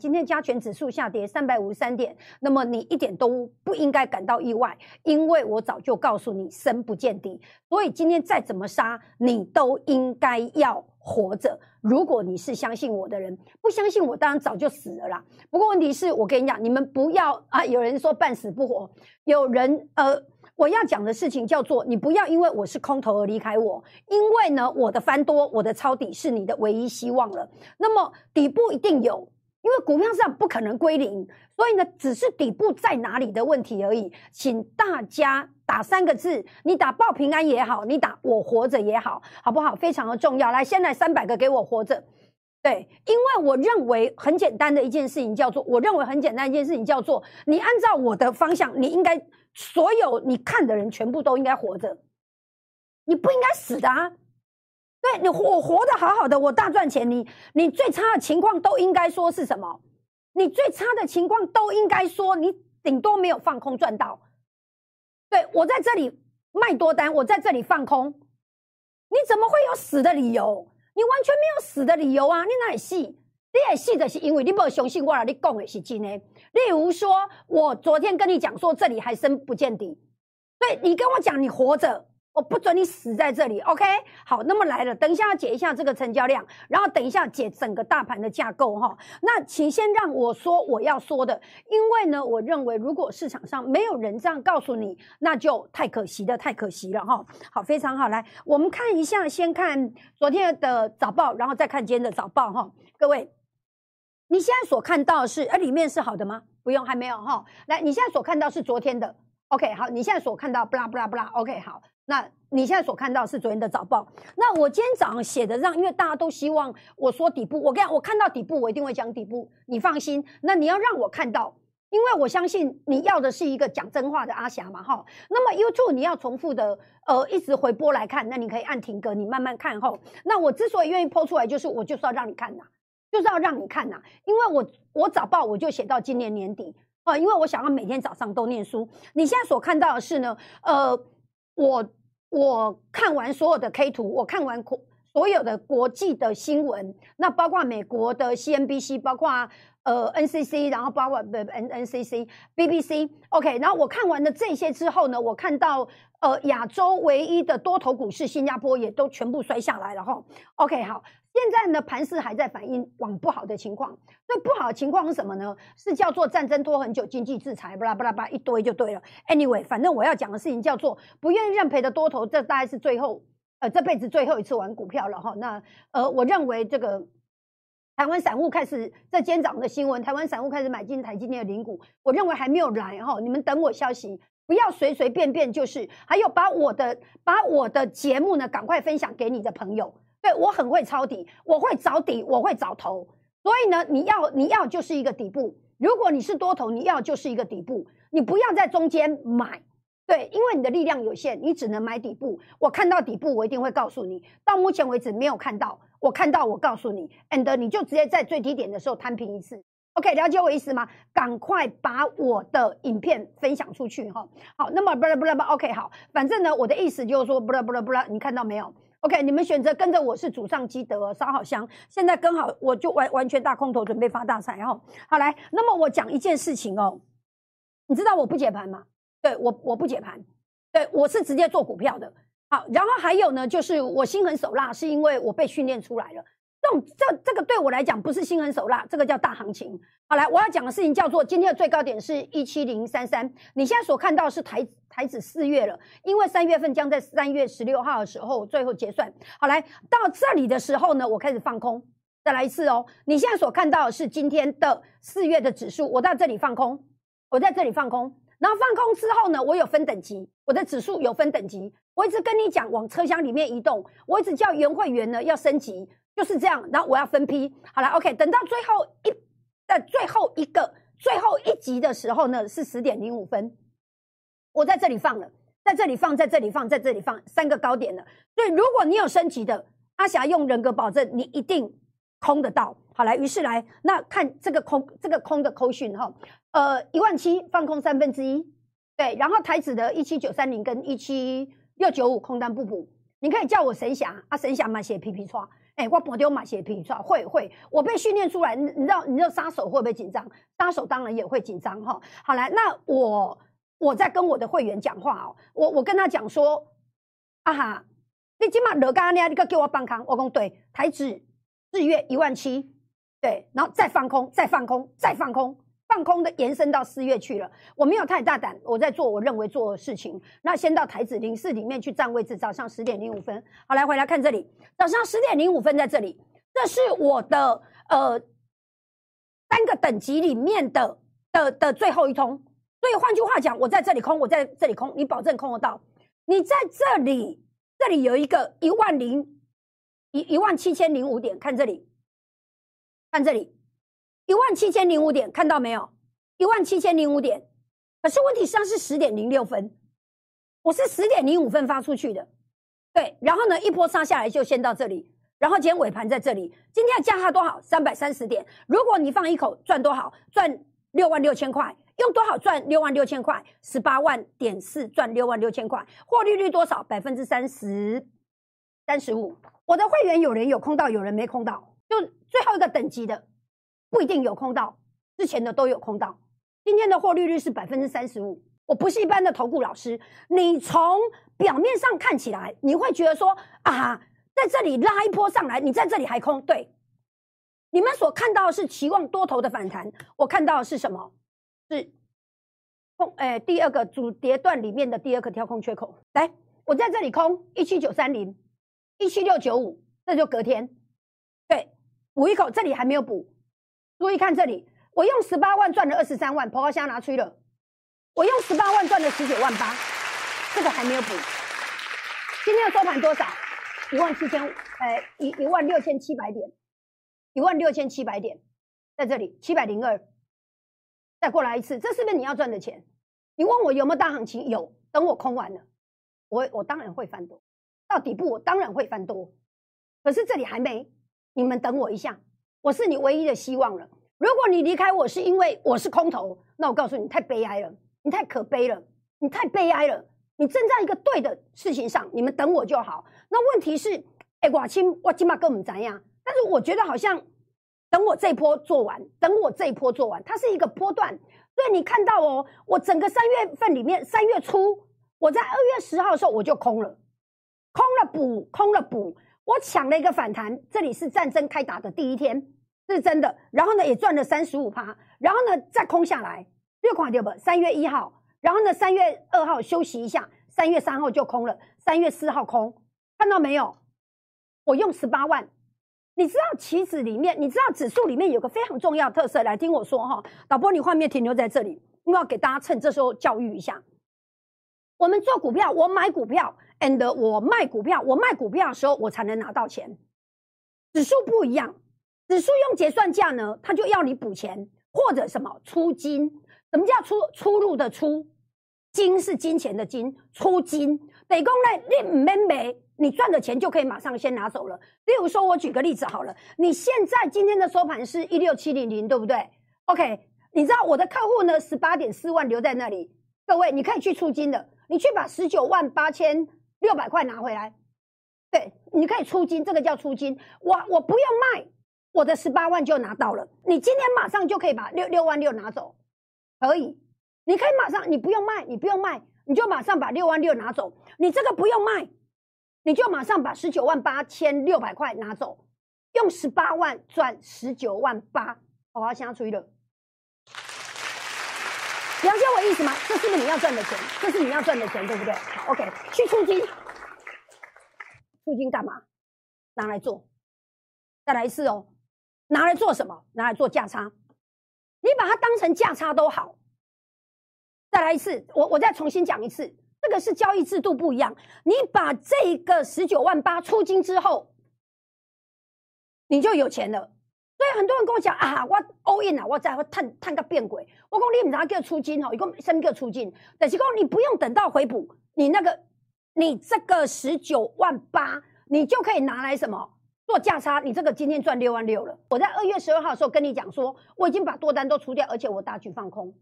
今天加权指数下跌三百五十三点，那么你一点都不应该感到意外，因为我早就告诉你深不见底，所以今天再怎么杀，你都应该要活着。如果你是相信我的人，不相信我，当然早就死了啦。不过问题是我跟你讲，你们不要啊！有人说半死不活，有人呃，我要讲的事情叫做，你不要因为我是空头而离开我，因为呢，我的翻多，我的抄底是你的唯一希望了。那么底部一定有。因为股票市场不可能归零，所以呢，只是底部在哪里的问题而已。请大家打三个字，你打报平安也好，你打我活着也好，好不好？非常的重要。来，先来三百个给我活着。对，因为我认为很简单的一件事情叫做，我认为很简单一件事情叫做，你按照我的方向，你应该所有你看的人全部都应该活着，你不应该死的啊。你活活得好好的，我大赚钱。你你最差的情况都应该说是什么？你最差的情况都应该说你顶多没有放空赚到。对我在这里卖多单，我在这里放空，你怎么会有死的理由？你完全没有死的理由啊！你哪里细？你也细的是因为你没有相信我了。你讲的是真的。例如说，我昨天跟你讲说这里还深不见底，对你跟我讲你活着。我不准你死在这里，OK？好，那么来了，等一下要解一下这个成交量，然后等一下解整个大盘的架构哈。那请先让我说我要说的，因为呢，我认为如果市场上没有人这样告诉你，那就太可惜的，太可惜了哈。好，非常好，来，我们看一下，先看昨天的早报，然后再看今天的早报哈。各位，你现在所看到是，呃，里面是好的吗？不用，还没有哈。来，你现在所看到是昨天的，OK？好，你现在所看到，不啦不啦不啦，OK？好。那你现在所看到是昨天的早报。那我今天早上写的让，因为大家都希望我说底部，我跟我看到底部，我一定会讲底部，你放心。那你要让我看到，因为我相信你要的是一个讲真话的阿霞嘛，哈。那么 YouTube 你要重复的，呃，一直回播来看，那你可以按停格，你慢慢看后。那我之所以愿意播出来，就是我就是要让你看呐，就是要让你看呐，因为我我早报我就写到今年年底啊，因为我想要每天早上都念书。你现在所看到的是呢，呃。我我看完所有的 K 图，我看完国所有的国际的新闻，那包括美国的 CNBC，包括呃 NCC，然后包括 N NCC、BBC，OK，然后我看完了这些之后呢，我看到呃亚洲唯一的多头股市新加坡也都全部摔下来了哈，OK，好。现在呢，盘势还在反映往不好的情况，那不好的情况是什么呢？是叫做战争拖很久，经济制裁，巴拉巴拉巴一堆就对了。Anyway，反正我要讲的事情叫做不愿意认赔的多头，这大概是最后，呃，这辈子最后一次玩股票了哈。那呃，我认为这个台湾散户开始这今天早上的新闻，台湾散户开始买进台积电的零股，我认为还没有来哈。你们等我消息，不要随随便便就是，还有把我的把我的节目呢，赶快分享给你的朋友。对我很会抄底，我会找底，我会找头，所以呢，你要你要就是一个底部。如果你是多头，你要就是一个底部，你不要在中间买，对，因为你的力量有限，你只能买底部。我看到底部，我一定会告诉你。到目前为止没有看到，我看到我告诉你，and 你就直接在最低点的时候摊平一次。OK，了解我意思吗？赶快把我的影片分享出去哈。好，那么不啦不啦不，OK，好，反正呢，我的意思就是说不啦不啦不啦，你看到没有？OK，你们选择跟着我是祖上积德，烧好香。现在跟好，我就完完全大空头，准备发大财。然后，好来，那么我讲一件事情哦，你知道我不解盘吗？对我我不解盘，对我是直接做股票的。好，然后还有呢，就是我心狠手辣，是因为我被训练出来了。这种这这个对我来讲不是心狠手辣，这个叫大行情。好来，我要讲的事情叫做今天的最高点是一七零三三，你现在所看到是台台指四月了，因为三月份将在三月十六号的时候最后结算。好来到这里的时候呢，我开始放空，再来一次哦。你现在所看到的是今天的四月的指数，我到这里放空，我在这里放空，然后放空之后呢，我有分等级，我的指数有分等级，我一直跟你讲往车厢里面移动，我一直叫原会员呢要升级。就是这样，然后我要分批，好了，OK，等到最后一的最后一个最后一集的时候呢，是十点零五分，我在这里放了，在这里放，在这里放，在这里放三个高点了。所以如果你有升级的，阿霞用人格保证，你一定空得到。好来，于是来那看这个空这个空的扣讯哈，呃，一万七放空三分之一，对，然后台子的一七九三零跟一七六九五空单不补，你可以叫我神侠啊，神侠嘛写皮皮刷。哎，我不丢马血皮是吧，会会，我被训练出来，你知道，你知道杀手会不会紧张？杀手当然也会紧张哈。好来，那我我在跟我的会员讲话哦，我我跟他讲说，啊哈，你今嘛惹干呢？你可给我放空，我讲对，台指日月一万七，对，然后再放空，再放空，再放空。放空的延伸到四月去了，我没有太大胆，我在做我认为做的事情。那先到台子零四里面去占位置，早上十点零五分。好，来回来看这里，早上十点零五分在这里，这是我的呃三个等级里面的的的最后一通。所以换句话讲，我在这里空，我在这里空，你保证空得到。你在这里，这里有一个一万零一一万七千零五点，看这里，看这里。一万七千零五点，看到没有？一万七千零五点，可是问题上是十点零六分，我是十点零五分发出去的，对。然后呢，一波杀下来就先到这里，然后今天尾盘在这里。今天的价差多少？三百三十点。如果你放一口赚多少？赚六万六千块，用多少赚六万六千块？十八万点四赚六万六千块，获利率多少？百分之三十，三十五。我的会员有人有空到，有人没空到，就最后一个等级的。不一定有空到，之前的都有空到。今天的获利率是百分之三十五。我不是一般的投顾老师，你从表面上看起来，你会觉得说啊，在这里拉一波上来，你在这里还空。对，你们所看到的是期望多头的反弹，我看到的是什么？是空，哎，第二个主跌段里面的第二个跳空缺口。来，我在这里空一七九三零，一七六九五，这就隔天，对，补一口，这里还没有补。注意看这里，我用十八万赚了二十三万，婆婆箱拿去了。我用十八万赚了十九万八，这个还没有补。今天的收盘多少？一万七千，呃，一一万六千七百点，一万六千七百点，在这里七百零二。再过来一次，这是不是你要赚的钱？你问我有没有大行情？有。等我空完了，我我当然会翻多。到底部我当然会翻多，可是这里还没，你们等我一下。我是你唯一的希望了。如果你离开我是因为我是空头，那我告诉你，太悲哀了，你太可悲了，你太悲哀了。你正在一个对的事情上，你们等我就好。那问题是，哎，瓦青，我起码跟我们怎样？但是我觉得好像等我这一波做完，等我这一波做完，它是一个波段。所以你看到哦，我整个三月份里面，三月初我在二月十号的时候我就空了，空了补，空了补。我抢了一个反弹，这里是战争开打的第一天，是真的。然后呢，也赚了三十五趴。然后呢，再空下来，略垮掉不？三月一号，然后呢，三月二号休息一下，三月三号就空了，三月四号空，看到没有？我用十八万。你知道棋子里面，你知道指数里面有个非常重要特色，来听我说哈。导播，你画面停留在这里，我要给大家趁这时候教育一下。我们做股票，我买股票，and 我卖股票，我卖股票的时候，我才能拿到钱。指数不一样，指数用结算价呢，它就要你补钱或者什么出金。什么叫出出入的出？金是金钱的金，出金。北工呢，你唔免买，你赚的钱就可以马上先拿走了。例如说，我举个例子好了，你现在今天的收盘是一六七零零，对不对？OK，你知道我的客户呢，十八点四万留在那里，各位你可以去出金的。你去把十九万八千六百块拿回来，对，你可以出金，这个叫出金。我我不用卖，我的十八万就拿到了。你今天马上就可以把六六万六拿走，可以，你可以马上，你不用卖，你不用卖，你就马上把六万六拿走。你这个不用卖，你就马上把十九万八千六百块拿走，用十八万赚十九万八，好好相处了。了解我意思吗？这是不是你要赚的钱？这是你要赚的钱，对不对？OK，去出金，出金干嘛？拿来做，再来一次哦。拿来做什么？拿来做价差。你把它当成价差都好。再来一次，我我再重新讲一次，这个是交易制度不一样。你把这个十九万八出金之后，你就有钱了。所以很多人跟我讲啊，我 all in 啊，我再会探探个变鬼。我讲你唔知叫出金哦，一共三个出金，但是讲你不用等到回补，你那个你这个十九万八，你就可以拿来什么做价差？你这个今天赚六万六了。我在二月十二号的时候跟你讲说，我已经把多单都出掉，而且我大举放空。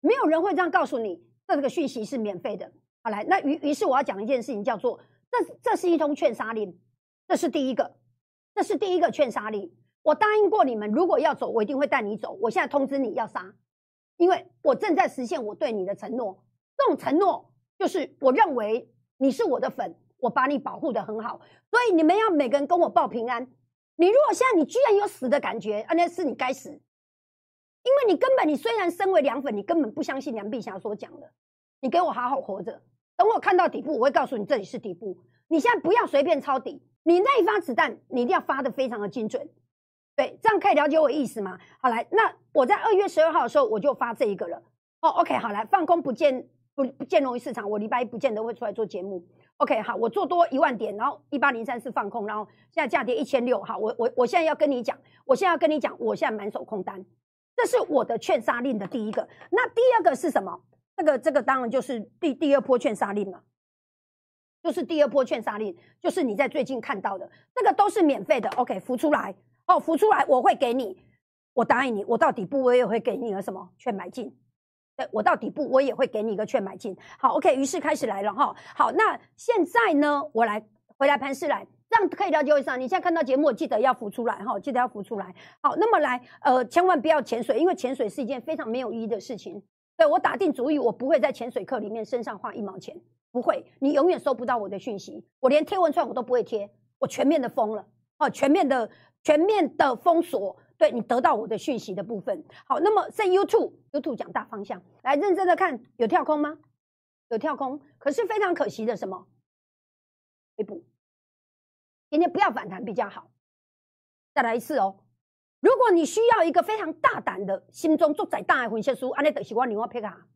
没有人会这样告诉你，这个讯息是免费的。好来，那于于是我要讲一件事情，叫做这这是一通劝杀令，这是第一个。这是第一个劝杀令。我答应过你们，如果要走，我一定会带你走。我现在通知你要杀，因为我正在实现我对你的承诺。这种承诺就是我认为你是我的粉，我把你保护的很好，所以你们要每个人跟我报平安。你如果现在你居然有死的感觉，那是你该死，因为你根本你虽然身为凉粉，你根本不相信梁碧霞所讲的。你给我好好活着，等我看到底部，我会告诉你这里是底部。你现在不要随便抄底，你那一发子弹你一定要发的非常的精准。对，这样可以了解我意思吗？好，来，那我在二月十二号的时候我就发这一个了。哦，OK，好，来，放空不见不不见容易市场，我礼拜一不见得会出来做节目。OK，好，我做多一万点，然后一八零三是放空，然后现在价跌一千六，好，我我我现在要跟你讲，我现在要跟你讲，我现在满手空单，这是我的劝杀令的第一个。那第二个是什么？这个这个当然就是第第二波劝杀令了，就是第二波劝杀令，就是你在最近看到的，这个都是免费的。OK，浮出来。哦，浮出来我会给你，我答应你，我到底部我也会给你个什么券买进，我到底部我也会给你一个券买进。好，OK，于是开始来了哈。好，那现在呢，我来回来盘势来，这样可以了解一下。你现在看到节目，记得要浮出来哈，记得要浮出来。好，那么来，呃，千万不要潜水，因为潜水是一件非常没有意义的事情。对我打定主意，我不会在潜水课里面身上花一毛钱，不会，你永远收不到我的讯息，我连贴文串我都不会贴，我全面的封了，哦，全面的。全面的封锁，对你得到我的讯息的部分。好，那么在 YouTube 讲大方向，来认真的看，有跳空吗？有跳空，可是非常可惜的什么？回补，今天不要反弹比较好。再来一次哦。如果你需要一个非常大胆的心中做载大爱分析书，安内德喜欢你我配卡，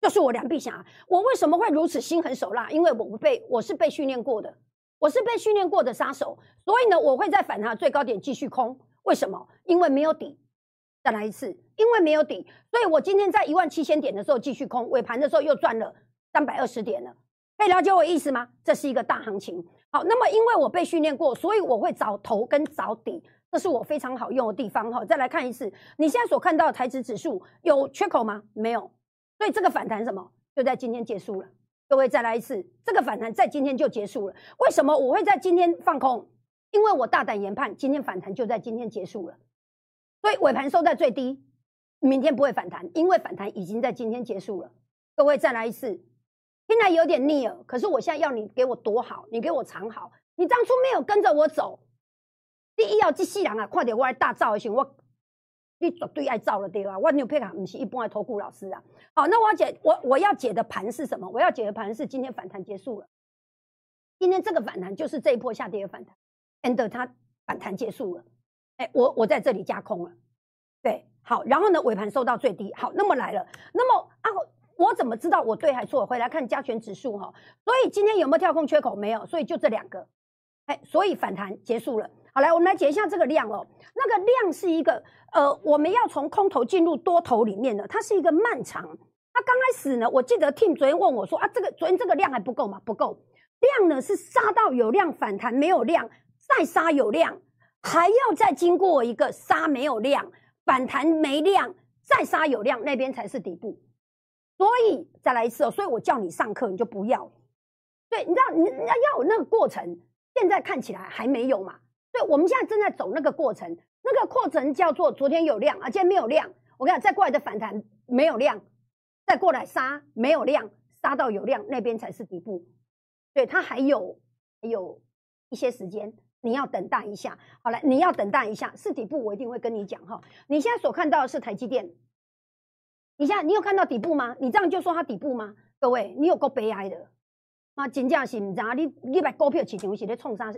就是我梁碧霞。我为什么会如此心狠手辣？因为我被我是被训练过的。我是被训练过的杀手，所以呢，我会在反弹最高点继续空。为什么？因为没有底。再来一次，因为没有底，所以我今天在一万七千点的时候继续空，尾盘的时候又赚了三百二十点了。可以了解我意思吗？这是一个大行情。好，那么因为我被训练过，所以我会找头跟找底，这是我非常好用的地方。哈，再来看一次，你现在所看到的台指指数有缺口吗？没有。所以这个反弹什么，就在今天结束了。各位再来一次，这个反弹在今天就结束了。为什么我会在今天放空？因为我大胆研判，今天反弹就在今天结束了。所以尾盘收在最低，明天不会反弹，因为反弹已经在今天结束了。各位再来一次，听来有点腻了，可是我现在要你给我躲好，你给我藏好。你当初没有跟着我走，第一要这细人啊，快点过来大造一行我。你绝对爱造了对吧？我牛皮卡不是一般的投顾老师啊。好，那我解我我要解的盘是什么？我要解的盘是今天反弹结束了。今天这个反弹就是这一波下跌的反弹，and 它反弹结束了。哎，我我在这里加空了。对，好，然后呢尾盘收到最低。好，那么来了，那么啊，我怎么知道我对还错？回来看加权指数哈。所以今天有没有跳空缺口？没有，所以就这两个。哎，所以反弹结束了。好，来我们来解一下这个量哦。那个量是一个。呃，我们要从空头进入多头里面的，它是一个漫长。它刚开始呢，我记得 Tim 昨天问我说啊，这个昨天这个量还不够吗？不够，量呢是杀到有量反弹没有量，再杀有量，还要再经过一个杀没有量反弹没量，再杀有量，那边才是底部。所以再来一次哦，所以我叫你上课你就不要。对，你知道你要要有那个过程，现在看起来还没有嘛？对，我们现在正在走那个过程。那个过程叫做昨天有量啊，今天没有量。我跟你讲，再过来的反弹没有量，再过来杀没有量，杀到有量那边才是底部。对，它还有有一些时间，你要等待一下。好了，你要等待一下，是底部我一定会跟你讲哈。你现在所看到的是台积电，你现在你有看到底部吗？你这样就说它底部吗？各位，你有够悲哀的啊！真正是唔知你你买股票市场是咧冲啥？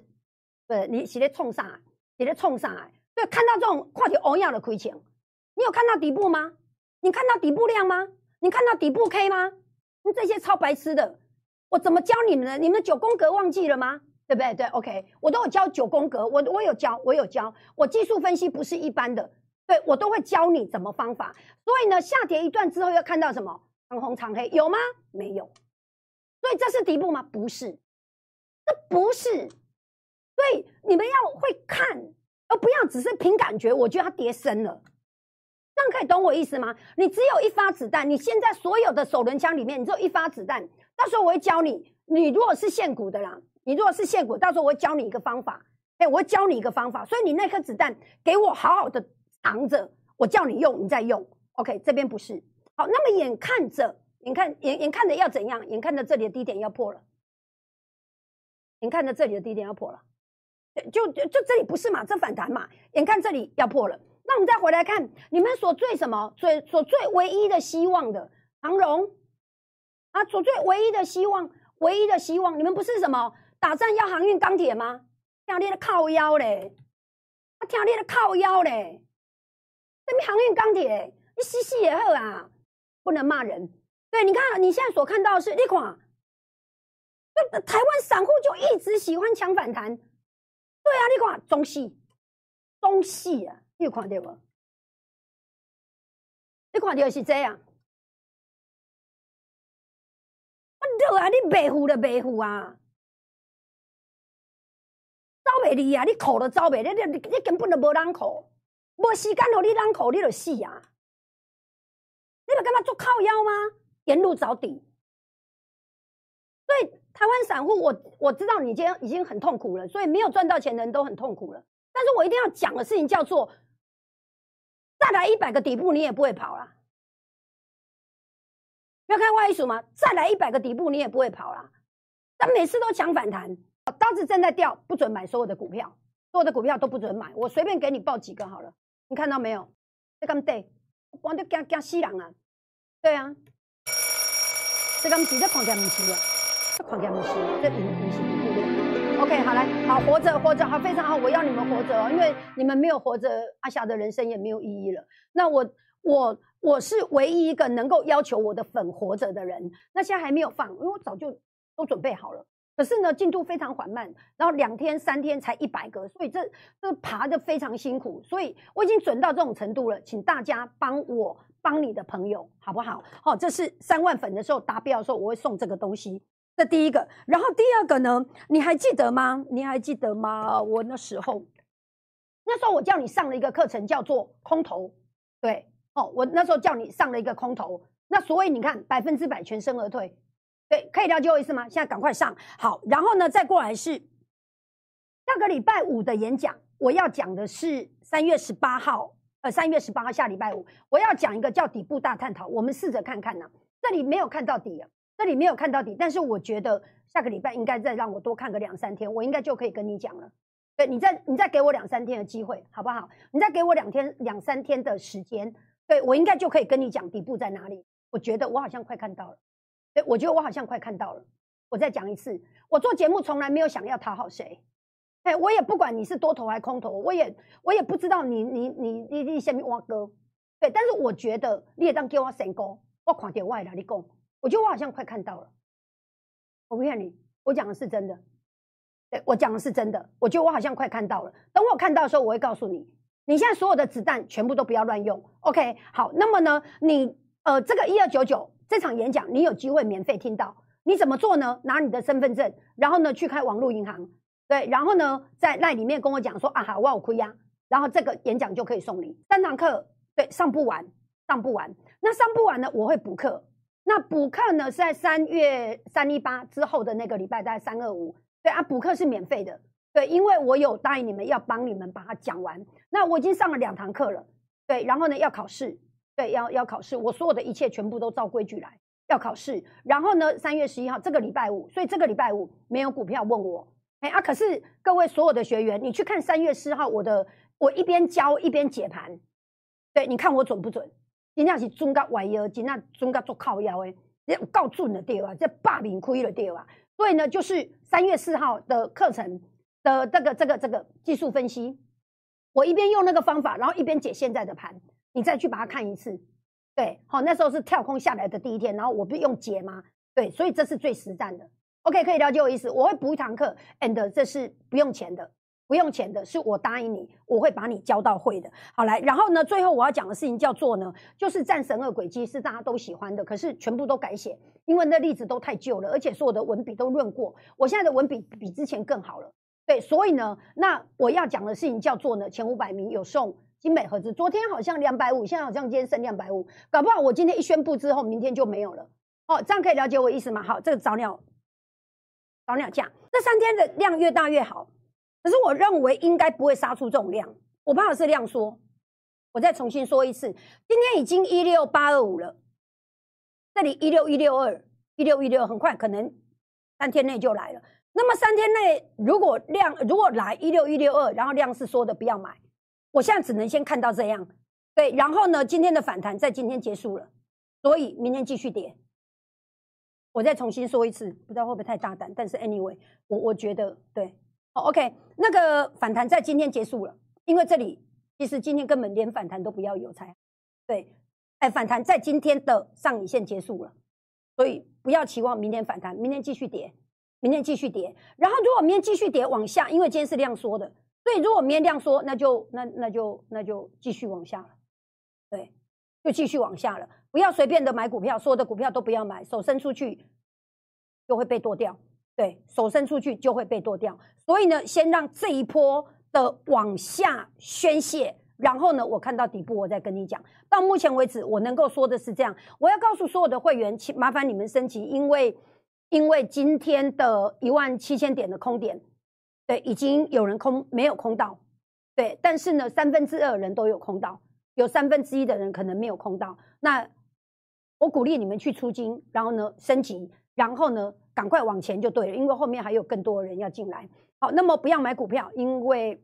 对，你是咧冲啥？是咧冲啥？对，看到这种话题欧样的亏钱，你有看到底部吗？你看到底部量吗？你看到底部 K 吗？你这些超白痴的，我怎么教你们呢？你们九宫格忘记了吗？对不对？对，OK，我都有教九宫格，我我有教，我有教，我技术分析不是一般的，对我都会教你怎么方法。所以呢，下跌一段之后要看到什么长红长黑有吗？没有。所以这是底部吗？不是，这不是。所以你们要会看。而不要只是凭感觉，我觉得它跌深了，这样可以懂我意思吗？你只有一发子弹，你现在所有的手轮枪里面，你只有一发子弹。到时候我会教你，你如果是现股的啦，你如果是现股，到时候我会教你一个方法。哎，我教你一个方法，所以你那颗子弹给我好好的藏着，我叫你用，你再用。OK，这边不是好，那么眼看着，眼看眼眼看着要怎样？眼看着这里的低点要破了，眼看着这里的低点要破了，就就就这里不是嘛？这反弹嘛？眼看这里要破了，那我们再回来看，你们所最什么？最所最唯一的希望的长荣啊，所最唯一的希望，唯一的希望，你们不是什么打仗要航运钢铁吗？听你的靠腰嘞，我听你的靠腰嘞，什么航运钢铁？你洗洗也好啊，不能骂人。对，你看你现在所看到的是，你看，就台湾散户就一直喜欢抢反弹。对啊，你看中戏，中戏啊，你有看到不？你看到是这样，我热啊！你白付就白付啊！袂离啊！你苦都走袂，你你你根本就无人苦，无时间互你人苦，你就死啊！你不干嘛做靠腰吗？沿路找底。所以台湾散户，我我知道你今天已经很痛苦了，所以没有赚到钱的人都很痛苦了。但是我一定要讲的事情叫做，再来一百个底部你也不会跑啦。要看外一数吗？再来一百个底部你也不会跑啦。但每次都抢反弹。刀子正在掉，不准买所有的股票，所有的股票都不准买。我随便给你报几个好了，你看到没有？这刚对，我都惊惊死人啊！对啊，这刚直接狂掉不是啊，这狂掉不是，这不不是不不的。OK，好来，好活着活着，好非常好，我要你们活着哦，因为你们没有活着，阿霞的人生也没有意义了。那我我我是唯一一个能够要求我的粉活着的人。那现在还没有放，因为我早就都准备好了。可是呢，进度非常缓慢，然后两天三天才一百个，所以这这爬的非常辛苦，所以我已经准到这种程度了，请大家帮我帮你的朋友好不好？好，这是三万粉的时候达标的时候，我会送这个东西。这第一个，然后第二个呢，你还记得吗？你还记得吗？我那时候，那时候我叫你上了一个课程，叫做空投，对，哦，我那时候叫你上了一个空投，那所以你看百分之百全身而退。对，可以了解我意思吗？现在赶快上好，然后呢，再过来是下个礼拜五的演讲。我要讲的是三月十八号，呃，三月十八号下礼拜五，我要讲一个叫底部大探讨。我们试着看看呢，这里没有看到底啊，这里没有看到底，但是我觉得下个礼拜应该再让我多看个两三天，我应该就可以跟你讲了。对你再你再给我两三天的机会，好不好？你再给我两天两三天的时间，对我应该就可以跟你讲底部在哪里。我觉得我好像快看到了。我觉得我好像快看到了。我再讲一次，我做节目从来没有想要讨好谁，哎，我也不管你是多头还是空头，我也我也不知道你你你你你下面挖哥，对，但是我觉得你也当给我成功，我看点外来你讲，我觉得我好像快看到了。我不骗你，我讲的是真的，对我讲的是真的，我觉得我好像快看到了。等我看到的时候，我会告诉你，你现在所有的子弹全部都不要乱用。OK，好，那么呢，你呃这个一二九九。这场演讲你有机会免费听到，你怎么做呢？拿你的身份证，然后呢去开网络银行，对，然后呢在那里面跟我讲说啊哈我有亏呀，然后这个演讲就可以送你。三堂课，对，上不完，上不完，那上不完呢我会补课，那补课呢是在三月三一八之后的那个礼拜，在三二五，对啊，补课是免费的，对，因为我有答应你们要帮你们把它讲完，那我已经上了两堂课了，对，然后呢要考试。对，要要考试，我所有的一切全部都照规矩来，要考试。然后呢，三月十一号这个礼拜五，所以这个礼拜五没有股票问我，哎啊，可是各位所有的学员，你去看三月四号我的，我一边教一边解盘，对，你看我准不准？今天是中高外腰，今天中高做靠腰诶，这够准的对啊，这霸名亏了对啊。所以呢，就是三月四号的课程的这个这个这个技术分析，我一边用那个方法，然后一边解现在的盘。你再去把它看一次，对，好，那时候是跳空下来的第一天，然后我不用解吗？对，所以这是最实战的。OK，可以了解我意思。我会补一堂课，and 这是不用钱的，不用钱的，是我答应你，我会把你教到会的。好来，然后呢，最后我要讲的事情叫做呢，就是战神二轨迹是大家都喜欢的，可是全部都改写，因为那例子都太旧了，而且所有的文笔都论过，我现在的文笔比之前更好了。对，所以呢，那我要讲的事情叫做呢，前五百名有送。精美盒子，昨天好像两百五，现在好像今天剩两百五，搞不好我今天一宣布之后，明天就没有了。哦，这样可以了解我意思吗？好，这个早鸟早鸟价，这三天的量越大越好。可是我认为应该不会杀出这种量，我怕的是量缩。我再重新说一次，今天已经一六八二五了，这里一六一六二、一六一六，很快可能三天内就来了。那么三天内如果量如果来一六一六二，然后量是说的不要买，我现在只能先看到这样。对，然后呢，今天的反弹在今天结束了，所以明天继续跌。我再重新说一次，不知道会不会太大胆，但是 anyway，我我觉得对好，OK，那个反弹在今天结束了，因为这里其实今天根本连反弹都不要有才对，哎，反弹在今天的上影线结束了，所以不要期望明天反弹，明天继续跌，明天继续跌，然后如果明天继续跌往下，因为今天是量缩的，所以如果明天量缩，那就那那就那就继续往下了，对，就继续往下了。不要随便的买股票，所有的股票都不要买，手伸出去就会被剁掉。对手伸出去就会被剁掉，所以呢，先让这一波的往下宣泄，然后呢，我看到底部，我再跟你讲。到目前为止，我能够说的是这样。我要告诉所有的会员，请麻烦你们升级，因为因为今天的一万七千点的空点，对，已经有人空没有空到，对，但是呢，三分之二人都有空到，有三分之一的人可能没有空到，那。我鼓励你们去出金，然后呢升级，然后呢赶快往前就对了，因为后面还有更多人要进来。好，那么不要买股票，因为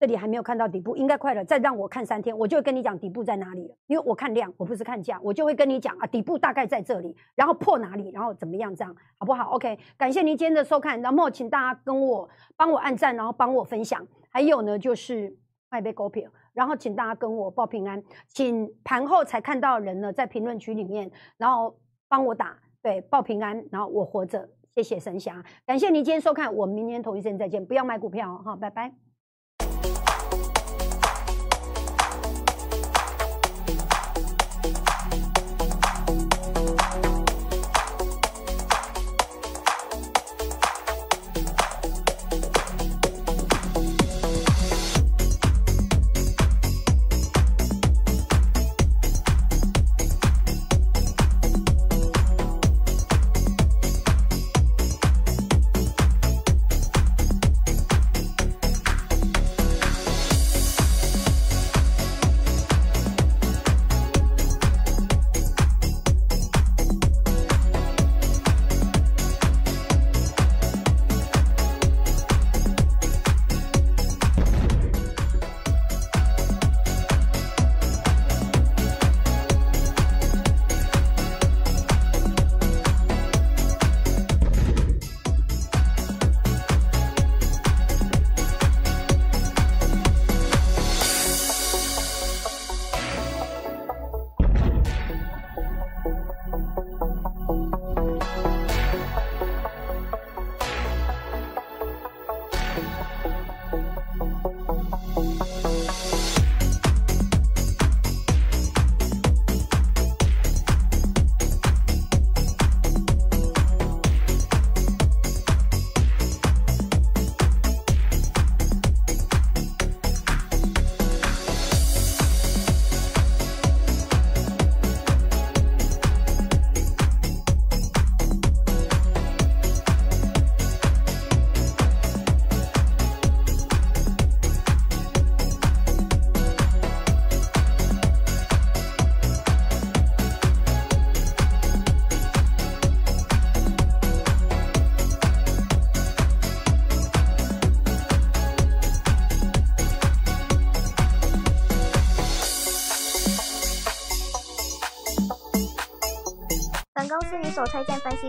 这里还没有看到底部，应该快了。再让我看三天，我就会跟你讲底部在哪里了。因为我看量，我不是看价，我就会跟你讲啊，底部大概在这里，然后破哪里，然后怎么样，这样好不好？OK，感谢您今天的收看，然后请大家跟我帮我按赞，然后帮我分享，还有呢就是卖杯股票。然后请大家跟我报平安，请盘后才看到人呢，在评论区里面，然后帮我打对报平安，然后我活着，谢谢神侠，感谢您今天收看，我们明天同一时间再见，不要买股票哈，拜拜。